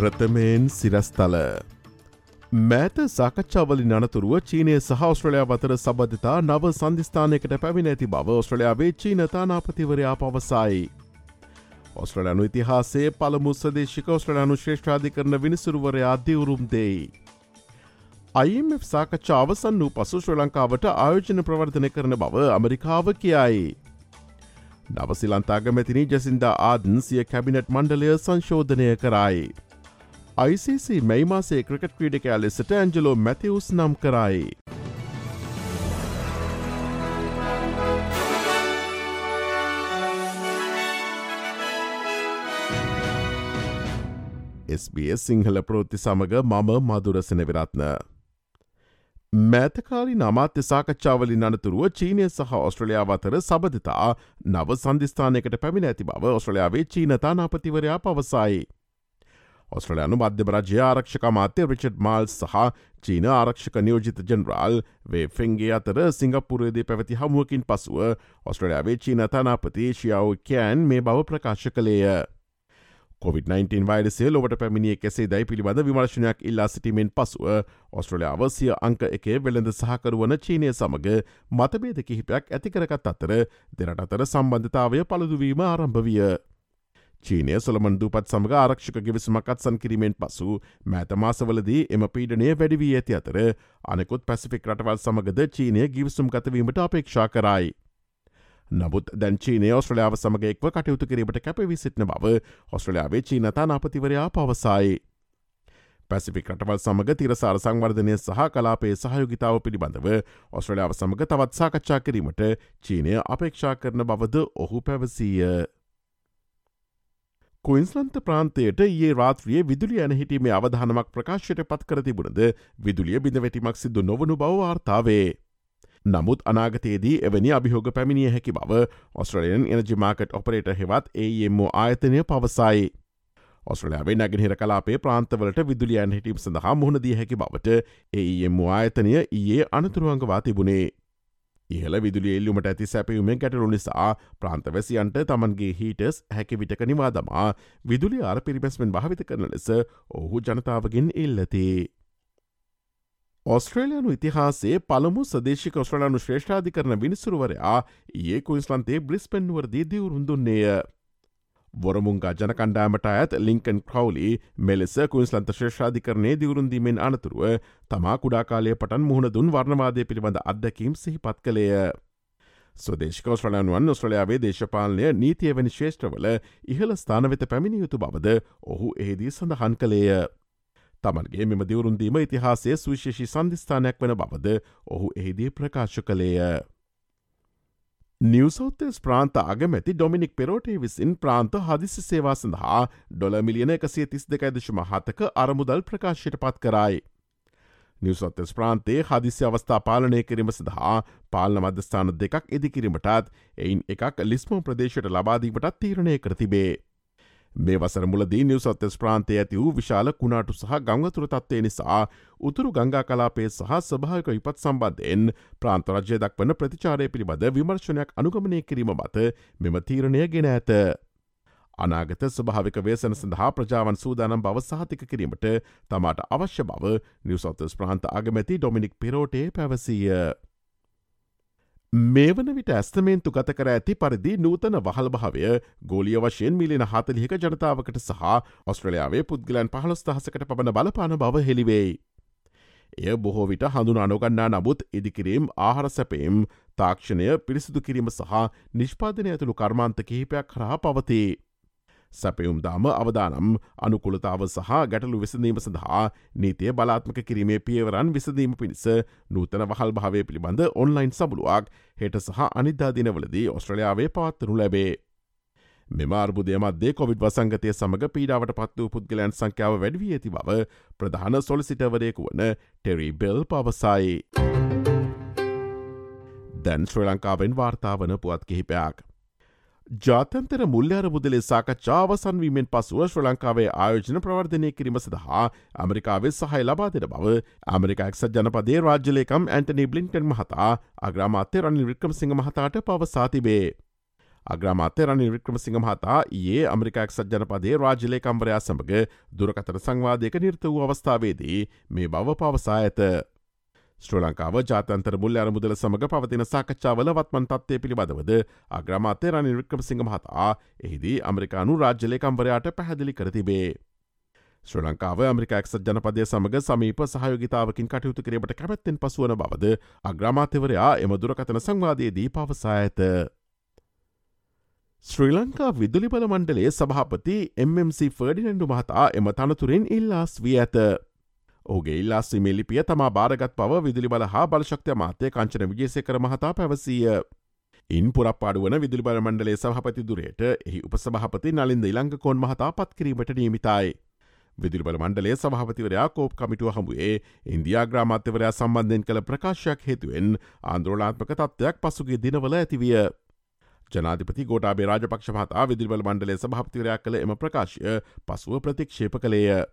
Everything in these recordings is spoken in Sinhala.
ප්‍රථමයෙන් සිරස්තල. මෑත සාකච්ඡාවලින් අනතුරුව චීනය සහ ඔස්ට්‍රලයා අතර සබධතා නව සන්ධස්ථානයකට පැමිණ ඇති බව ඔස්ට්‍රලයාාවේ චීන තානාපතිවරයා පවසයි. ඔස්ට්‍රලයානු ඉතිහාසේ පළමු සදේශික ඔස්ට්‍රලයානු ශ්‍රේෂ්ඨාධි කරන විනිසුරුවරයා දිවුරුම් දෙයි. IMF සාකච්ඡා අවසන් වූ පසු ශ්‍ර ලංකාවට ආයෝජන ප්‍රවර්ධනය කරන බව අමරිකාව කියයි. නවසිලන්තාගමැතිනි ජසින්දා ආදන් සිය කැබිනට් මණ්ඩලය සංශෝධනය කරයි. ICC මැයිමාසේ ක්‍රිකට් ක්‍රීඩකයා ලෙසට ඇන්ජලෝ මැතිවස් නම් කරයි. SBS සිංහල ප්‍රෘත්ති සමඟ මම මදුරසන විරත්න. මෑතකාලි නමාත්‍ය සාකච්ඡාවලින් අනතුරුව චීනය සහ ඔස්ට්‍රලයාාව අතර සබධතා නව සන්ධස්ථානයකට පැමිණ ඇති බව ඔස්ට්‍රලයාාවේ චීනතානාපතිවරයා පවසයි. ඔස්ට්‍රලයානු මධ්‍යම රජ්‍ය ආරක්ෂක මාත්‍ය රිචඩ් මාල් සහ චීන ආරක්ෂක නියෝජිත ජනරාල් වේ ෆෙන්ගේ අතර සිංගපුරේදී පැවති හමුවකින් පසුව ඔස්ට්‍රලයාාවේ චීන තනාපති ශියාව කෑන් මේ බව ප්‍රකාශ කළේය. COVID-19 වයිරසය ලොවට පැමිණිය කෙසේ දැයි පිළිබඳ විමර්ශනයක් ඉල්ලා සිටීමෙන් පසුව ඔස්ට්‍රලයාාව සිය අංක එකේ වෙළඳ සහකරුවන චීනය සමඟ මතබේද කිහිපයක් ඇතිකරගත් අතර දෙරට අතර සම්බන්ධතාවය පළදුවීම ආරම්භ විය. චීනය සොළමන් දූපත් සමඟ ආරක්ෂක ගෙවිසමකත් සන් කිරීමෙන් පසු මෑතමාසවලදී එම පීඩනය වැඩිවී ඇති අතර අනෙකුත් පැසිෆික් රටවල් සමඟද චීනය ගිවිසුම් ගතවීමට අපේක්ෂා කරයි. නමුත් දැන් චීනය ඔස්ට්‍රලයාාව සමගයෙක්ව කටයුතු කිරීමට කැපවි සිටින බව ඔස්ට්‍රලයාාවේ චීනතා නාපතිවරයා පවසයි. පැසිෆික් රටවල් සමඟ තිරසාර සංවර්ධනය සහ කලාපේ සහයෝගිතාව පිළිබඳව ඔස්ට්‍රලයාාව සමඟ තවත් සාකච්ඡා කිරීමට චීනය අපේක්ෂා කරන බවද ඔහු පැවසීය. කුයින්ස්ලන්ත ප්‍රාන්තයට ඒ රාත්‍රිය විදුලි ඇන හිටීමේ අවධානමක් ප්‍රකාශයට පත් කර තිබුණද විදුලිය බිඳ වැටිමක් සිදු නොවනු බවවාර්තාවේ. නමුත් අනාගතයේදී එවැනි අභිහෝග පැමිණිය හැකි බව ඔස්ට්‍රලියන් එනජිමාකට් ඔපරේට හෙවත් ඒම්ෝ ආයතනය පවසයි. ඔස්ට්‍රලයාාවේ නැගෙනහිර කලාපේ ප්‍රාන්තවලට විදුලියන් හිටීම් සඳහා මුහුණදිය හැකි බවට ඒම්ෝ ආයතනය ඊයේ අනතුරුවන්ගවා තිබුණේ. ඉහල විදුලිය එල්ලුමට ඇති සැපයුමෙන් ගැටලු නිසා ප්‍රාන්තවැසියන්ට තමන්ගේ හීටස් හැකි විටක නිවා දමා විදුලි ආර පිරිබැස්මෙන් භාවිත කරන ලෙස ඔහු ජනතාවගෙන් එල්ලතිේ. ඔස්ට්‍රේලයනු ඉතිහාසේ පළමු සදේශික ඔස්ට්‍රලයානු ශ්‍රේෂ්ඨාධි කරන විනිසුරුවරයා ඒ කුයිස්ලන්තේ බ්‍රිස්පෙන්වරදී දිවරුන්දුන්නේය. වොරමුන්ගා ජනකණ්ඩෑමට ඇත් ලිංකන් ක්‍රවලි මෙලෙස කුයිස්ලන්ත ශ්‍රේෂාධිකරණය දිවරුන්දීමෙන් අනතුරුව තමා කුඩාකාලය පටන් මුහුණ දුන් වර්ණවාදය පිළිබඳ අත්දැකීම් සිහිපත් කළේය. ස්වදේශකෝස්ට්‍රලයනුවන් ඔස්ට්‍රලයාාවේ දේශපාලනය නීතියවැනි ශේෂත්‍රවල ඉහළ ස්ථාන වෙත පැමිණියයුතු බවද ඔහු එහිදී සඳහන් කළේය. තමන්ගේ මෙම දිවරුන්දීම ඉතිහාසය සුවිශේෂි සන්ධස්ථානයක් වන බවද ඔහු එහිදී ප්‍රකාශ කළේය. නිවසෝත්තස් ප්‍රාන්ත අගමැති ඩොමිනික් පෙරෝටේ විසින් ප්‍රාන්ත හදිසි සේවා සඳහා ඩොල මිලියන එකසිය තිස් දෙකයිදශම හතක අරමුදල් ප්‍රකාශයට පත් කරයි. නිවසොත්තස් ප්‍රාන්තේ හදිසි අවස්ථා පාලනය කිරීම සඳහා පාලන මධස්ථාන දෙකක් ඉදිකිරීමටත් එයින් එකක් ලිස්මෝ ප්‍රදේශයට ලබාදීමටත් තීරණය කරතිබේ. මේ වසර මුලදී නිවසත්තස් ප්‍රාන්තය ඇති වූ විශාල කුණාටු සහ ගංගතුර තත්වය නිසා උතුරු ගංගා කලාපේ සහ ස්භාවික විපත් සම්බන්ධයෙන් ප්‍රාන්තරජය දක්වන ප්‍රතිචාරය පිළිබඳ විමර්ශනයක් අනුගමනය කිරීම මත මෙම තීරණය ගෙන ඇත. අනාගත ස්භාවික වේසන සඳහා ප්‍රජාවන් සූදානම් බව සහතික කිරීමට තමාට අවශ්‍ය බව නිවසත්තස් ප්‍රාන්ත අගමැති ඩොමිනික් පිරෝටේ පැවසීය. මේ වන විට ඇස්තමේන්තු ගත කර ඇති පරිදි නූතන වහල් භාවය ගෝලිය වශයෙන් මිලින හතලිහික ජනතාවකට සහ ඔස්ට්‍රලයාාවේ පුද්ගලන් පහළොස් දහසකට පබන බලපාන බව හෙළිවෙයි. එය බොහෝ විට හඳුන අනුගන්නා නමුත් ඉදිකිරීම් ආහර සැපේම් තාක්ෂණය පිරිසිදු කිරීම සහ නිෂ්පාදනය ඇතුළු කර්මාන්ත කිහිපයක් කරා පවතිී. සැපයුම් දාම අවදානම් අනුකුලතාව සහ ගැටලු විසඳීම සඳහා නීතිය බලාත්මක කිරීමේ පියවරන් විසඳීම පිණිස නූතන වහල් භාවය පිළිබඳ ඔන්ලයින් සබලුවක් හෙට සහ අනිදා දිනවලදී ඔස්ට්‍රලයාාවේ පවත්වනු ලැබේ. මෙම අර්බුදය මධ්‍යේ කොවිඩ් වසංගතය සමඟ පීඩාවට පත් වූ පුද්ගලයන් සංඛ්‍යාව වැඩවී ඇති බව ප්‍රධාන සොලිසිටවරයෙකු වන ටෙරි බෙල් පවසයි. දැන් ශ්‍ර ලංකාවෙන් වාර්තාාවන පුවත් කිහිපයක්. ජාතන්තර මුල්්‍යාර මුදලේ සාකච්ඡා අවසන්වීමෙන් පසුව ශ්‍ර ලංකාවේ ආයෝජන ප්‍රවර්ධනය කිරීම සඳහා ඇමරිකාවේ සහය ලබා දෙන බව ඇමරිකාක්ෂ ජනපදේ රාජ්‍යලේකම් ඇන්ටනි බ්ලින්ටන් මහතා අග්‍රාමාත්‍ය රනිල් වික්‍රම සිංහ මහතාට පවසා තිබේ. අග්‍රාමාත්‍ය රනිල් වික්‍රමසිංහ මහතා ඒ අමරිකාක් සජ්ජනපදේ රාජලේකම්වරයා සමඟ දුරකතර සංවාධයක නිර්ත වූ අවස්ථාවේදී මේ බව පවසා ඇත. ශ්‍ර ලංකාව ජාතන්තර මුල් අරමුදල සමඟ පවතින සාකච්ඡාවල වත්මන් තත්වය පිළිබඳවද අග්‍රමාත්‍ය රනිල් වික්‍රමසිංහ මහතා එහිදී අමරිකානු රාජ්‍යලේකම්වරයාට පැහැදිලි කරතිබේ. ශ්‍ර ලංකාව ඇමරිකාක්ෂ ජනපදය සමඟ සමීප සහයෝගිතාවකින් කටයුතු කිරීමට කැමැත්තෙන් පසුවන බවද අග්‍රාමාත්‍යවරයා එම දුරකතන සංවාදයේදී පවසා ඇත. ශ්‍රී ලංකා විදුලි බල මණ්ඩලේ සභහපති MMC ෆර්ඩිනඩු මහතා එම තනතුරෙන් ඉල්ලාස් වී ඇත. ඕගේ ඉල්ලා සිමෙලිපිය තමා භාරගත් පව විදුලි බල හා බලශක්තිය මාත්‍යය කංචන විජේසය කර මහතා පැවසීය. ඉන් පුරප්පාඩුවන විදුලි බල මණ්ඩලේ සහපති දුරයට එහි උපසභහපති නලින්ද ඉළංග කොන් මහතා පත්කිරීමට නියමිතයි. විදිරිබල මණ්ඩලේ සභහපතිවරයා කෝප් කමිටුව හමුවේ ඉන්දයා ග්‍රාමාත්‍යවරයා සම්බන්ධයෙන් කළ ප්‍රකාශයක් හේතුවෙන් ආන්ද්‍රෝලාත්මක තත්ත්වයක් පසුගේ දිනවල ඇතිවිය. ජනාධිපති ගෝටාබේ රාජපක්ෂ මහතා විදිරිවල මණ්ඩලේ සභහපතිවරයක් කළ එම ප්‍රකාශය පසුව ප්‍රතික්ෂේප කළේය.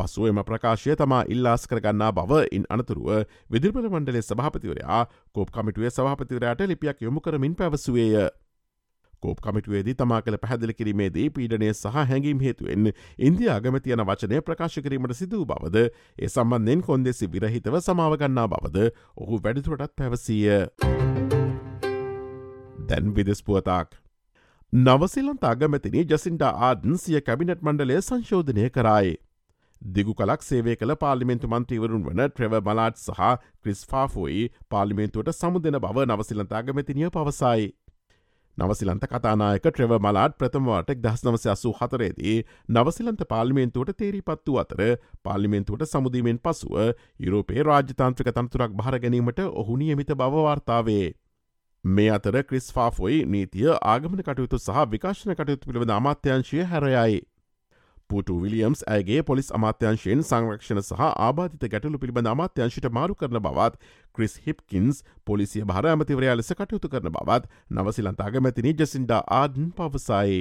පසුව එම ප්‍රකාශය තමා ඉල්ලාස් කරගන්නා බව ඉන් අනතුරුව විදිරිපල මණ්ඩලේ සභහපතිවරයා කෝප් කමිටුවේ සභහපතිවරයාට ලිපියක් යොමු කරමින් පැවසුවේය. කෝප් කමිටුවේදී තමා කළ පැහැදිලි කිරීමේදී පීඩනය සහ හැඟීම් හේතුවෙන් ඉන්දිය අගමති යන වචනය ප්‍රකාශ කිරීමට සිදුව බවද ඒ සම්බන්ධෙන් කොන්දෙසි විරහිතව සමාවගන්නා බවද ඔහු වැඩිතුරටත් පැවසීය. දැන් විදෙස් පුවතාක්. නවසිලන්ත අගමැතිනි ජසින්ට ආඩන් සිය කැබිනට් මණ්ඩලය සංශෝධනය කරයි. දිගු කලක් සේවය කළ පාලිමෙන්තු මන්ත්‍රීවරුන් වන ට්‍රෙව මලාට් සහ ක්‍රිස් ෆාෆෝයි පාලිමේන්තුවට සමුදෙන බව නවසිලන්ත අගමැතිනිය පවසයි. නවසිලන්ත කතානායක ට්‍රෙව මලාට් ප්‍රථමවාටක් දස් නවසය අසූ හතරේදී නවසිලන්ත පාලිමේන්තුවට තේරී පත්තු අතර පාලිමේන්තුවට සමුදීමෙන් පසුව යුරෝපේ රාජතාන්ත්‍රික තනතුරක් භාර ගැනීමට ඔහු නියමිත බවවාර්තාවේ. මේ අතර ක්‍රිස් ෆාෆොයි නීතිය ආගමන කටයුතු සහ විකාශන කටයුතු පිළිබඳ අමාත්‍යංශය හැරයයි. පූට විලියම්ස් ඇගේ පොලිස් අමාත්‍යංශයෙන් සංරක්ෂණ සහ ආබාධිත ගැටලු පිළිබඳ අමාත්‍යංශයට මාරු කරන බවත් ක්‍රිස් හිප්කින්ස් පොලිසිය භාර ඇමතිවරයා ලෙස කටයුතු කරන බවත් නවසිලන්තාගමැතිනි ජසින්ඩා ආඩන් පවසයි.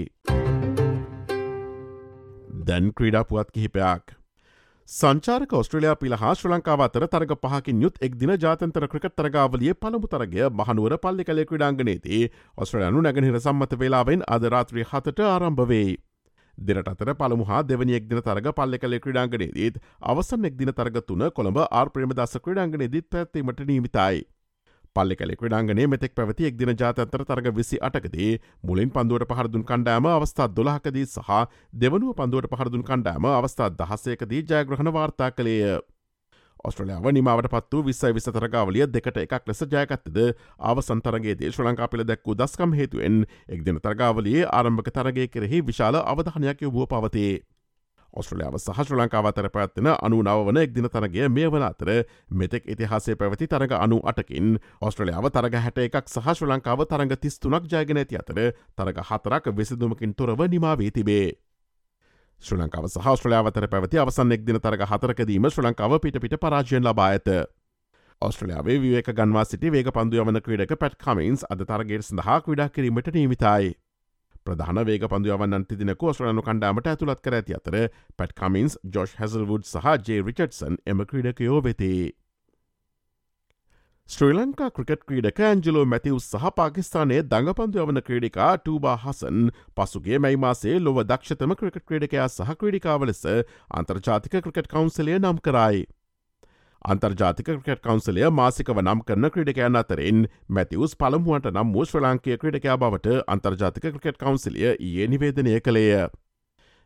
දැන් ක්‍රීඩා පුවත් කිහිපයක්. සංචාරක ඔස්ට්‍රලයා පිළ හා ශ්‍ර ලංකාව අතර තරග පහකින් යුත් එක් දින ජාතන්තර ක්‍රිකත් තරගාවලිය පළමු තරගය මහනුවර පල්ලි කලෙ ක්‍රඩාංගනයේදී ඔස්ට්‍රලයනු නැගනිර සම්මත වෙලාවෙන් අදරාත්‍රී හතට ආරම්භවෙයි. දෙනට අතර පළමු හා දෙවනි එක්දින තරග පල්ලෙ කලෙ ක්‍රඩාංගනයේදීත් අවසන් එක්දින තරග තුන කොළඹ ආර් ප්‍රේමදස ක්‍රඩාංගනයේදීත් පැත්තීමට නීමිතයි. පල්ලි කලෙ ක්‍රඩාංගනේ මෙතෙක් පැවති එක්දින ජාතන්තර තරග විසි අටකදී මුලින් පන්දුවට පහරදුන් කණ්ඩෑම අවස්ථා දොළහකදී සහ දෙවනුව පන්දුවට පහරදුන් කණ්ඩෑම අවස්ථා දහසයකදී ජයග්‍රහණ වාර්තා කළේය. ඔස්ට්‍රලයාාව නිමාවට පත්තු විස්සයි විස තරගාවලිය දෙකට එකක් ලෙස ජයකත්තද අවසන්තරගේ දේශ ලංකා පිළ දැක්වූ දස්කම් හේතුවෙන් එක්දින තරගාවලියේ ආරම්භක තරගේ කෙරෙහි විශාල අවධානයක් යොබුව පවතේ. ඔස්ට්‍රලියාව සහ ශ්‍ර ලංකාව අතර පැත්වෙන අනු නව වන එක් දින තරගේ මේ වන අතර මෙතෙක් ඉතිහාසේ පැවති තරග අනු අටකින් ඔස්ට්‍රලියාව තරග හැට එකක් සහ ශ්‍ර ලංකාව තරග තිස්තුනක් ජයගෙන ඇති අතර තරග හතරක් විසිදුමකින් තොරව නිමාවී තිබේ. ශ්‍ර ලංකාව සහස්ට්‍රලයාාව අතර පැවති අවසන් එක් දින තරග හතරකදීම ශ්‍ර ලංකාව පිට පිට පරාජයෙන් ලබා ඇත. ඔස්ට්‍රලයාාවේ විවේක ගන්වා සිටි වේග පන්දු යවන ක්‍රඩක පැට් කමින්ස් අද තරගේ සඳහා ක්‍රඩා කිරීමට නීමිතයි. ප්‍රධාන වේග පඳුවන්න තිදිනක ෝස්ට්‍රලනු කණ්ඩාමට ඇතුළත් කර ඇති අතර පැට් කමින්ස් ජොෂ් හැසල්වුඩ් සහ ජේ රිචඩ්සන් එම ක්‍රීඩකයෝ වෙතේ. ශ්‍රී ලංකා ක්‍රිකට් ක්‍රීඩක ඇන්ජලෝ මැතිව් සහ පාකිස්ානයේ දඟපන්දු යවන ක්‍රඩිකා ටූබා හසන් පසුගේ මැයිමාසේ ලොව දක්ෂතම ක්‍රිකට් ක්‍රඩකයා සහ ක්‍රඩිකාව ලෙස අන්තර්ජාතික ක්‍රිකට් කවන්සලය නම් කරයි. අන්තර්ජාතික ක්‍රට කවන්සලය මාසිකව නම් කරන ක්‍රඩකයන් අතරෙන් මැතිවස් පළමුුවට නම් මූ ශ්‍ර ලාංකය ක්‍රඩකයා බවට අන්තර්ජාතික ක්‍රකට් කවන්සිලිය ඒ නිවේදනය කළේය.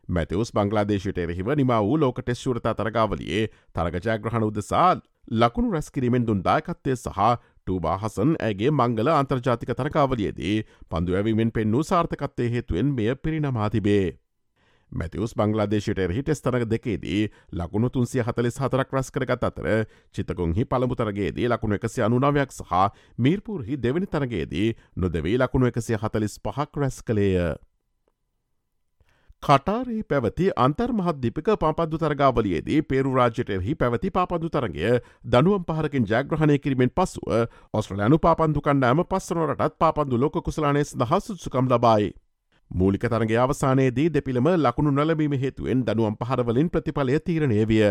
මැතිවස් බංගලාදේශයට එරහිව නිම වූ ලෝක ටෙස්්ෂූරතා තරගාවලියේ තරගජයග්‍රහණ උදෙසා ලකුණු රැස්කිරීමෙන් දුන්දායකත්තය සහ ටූබාහසන් ඇගේ මංගල අන්තර්ජාතික තරකාවලියේදී පන්දු ඇවිමෙන් පෙන්නු සාර්ථකත්තය හේතුවෙන් මෙය පිරිනමාතිබේ. මැතිවස් බංගලාදේශයට එරහි ටෙස්තරක දෙකේදී ලකුණු තුන්සිය හතලිස් හතරක් රස් කරගත් අතර චිතකුන්හි පළමුතරගේදී ලකුණු එකසි අනුනාවයක් සහ මීර්පුරහි දෙවැනි තරගේදී නොදවී ලකුණු එකසිය හතලිස් පහක් රැස් කළේය. කටාරහි පැවති අන්තර්මහද්දිපික පාපද්දු තරගාවලියේදී පේරු රාජ්‍යටෙරහි පැවති පාපදු තරගය දනුවම් පහරකින් ජයග්‍රහණය කිරීමෙන් පසුව ඔස්ට්‍රලයනු පාපන්දු කණ්ඩෑම පස්සනොරටත් පාපන්දු ලෝක කුසලානේස් දහසුත්සුකම් ලබයි. මූලික තරගේ අවසානයේදී දෙපිළම ලකුණු නලබීම හේතුවෙන් දනුවම් පහරවලින් ප්‍රතිඵලය තීරණය විය.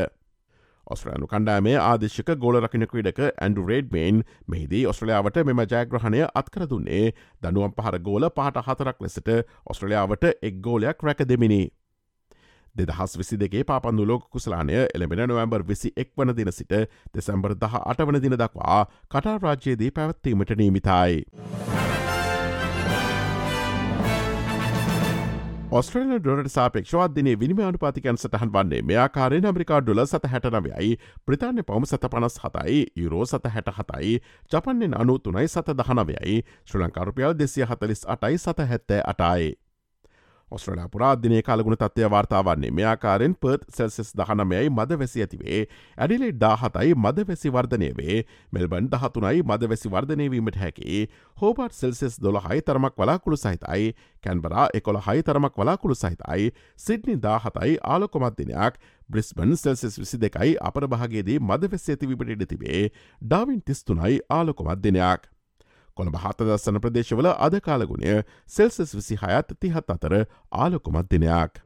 ඔස්ට්‍රලයානු කණ්ඩෑමේ ආදේශක ගෝල රකින ක්‍රඩක ඇන්ඩු රේඩ්මේන් මෙහිදී ඔස්ට්‍රලයාාවට මෙම ජයග්‍රහණය අත්කර දුන්නේ දනුවම් පහර ගෝල පහට හතරක් ලෙසට ඔස්ට්‍රලයාාවට එක් ගෝලයක් රැක දෙමිනි. දෙදහස් විසි දෙගේ පාපන්දු ලෝක කුසලානය එළඹෙන නොවම්බර් විසි එක් වන දින සිට දෙසැම්බර් දහ අටවන දින දක්වා කටා රාජ්‍යයේදී පැවැත්වීමට නීමිතයි. ස්ට්‍රේල ඩොට සාපේක්ෂවත් දිනේ විනිම අනුපාතිකයන් සටහන් වන්නේ මෙයාකාරෙන් ඇමරිකා ඩොල සත හැටනවයයි ප්‍රතාන්‍ය පවම සත පනස් හතයි යුරෝ සත හැට හතයි ජපන්නෙන් අනු තුනයි සත දහනවයයි ශ්‍ර ලංකාරුපියල් දෙසිය හතලිස් අටයි සත හැත්තෑ අටයි. ඔස්ට්‍රලයා පුරාධනය කාලගුණ තත්වය වාර්තාවන්නේ මෙයාකාරෙන් පර්ත් සෙල්සෙස් දහනමයයි මද වැසි ඇතිවේ. ඇඩිලේ දාහතයි මද වැසි වර්ධනය වේ. මෙල්බන් දහතුනයි මද වැසි වර්ධනයවීමට හැකි. හෝපට් සෙල්සෙස් දොළ හයි තරමක් වලාකුළු සහිතයි. කැන්බරා එකොළ හයි තරමක් වලාකුළු සහිතයි. සිඩ්නි දාහතයි ආලොකොමත්දිනයක් බ්‍රිස්බන් සෙල්සෙස් විසි දෙකයි අපර භාගේදී මද වැස්ස ඇතිවිපට ඉඩ තිබේ. ඩාවින් තිස්තුනයි ආලොකොමත් දෙනයක්. කොළඹ හතදස්සන ප්‍රදේශවල අද කාලගුණය සෙල්සස් විසි හයත් තිහත් අතර ආලොකුමත් දිනයක්.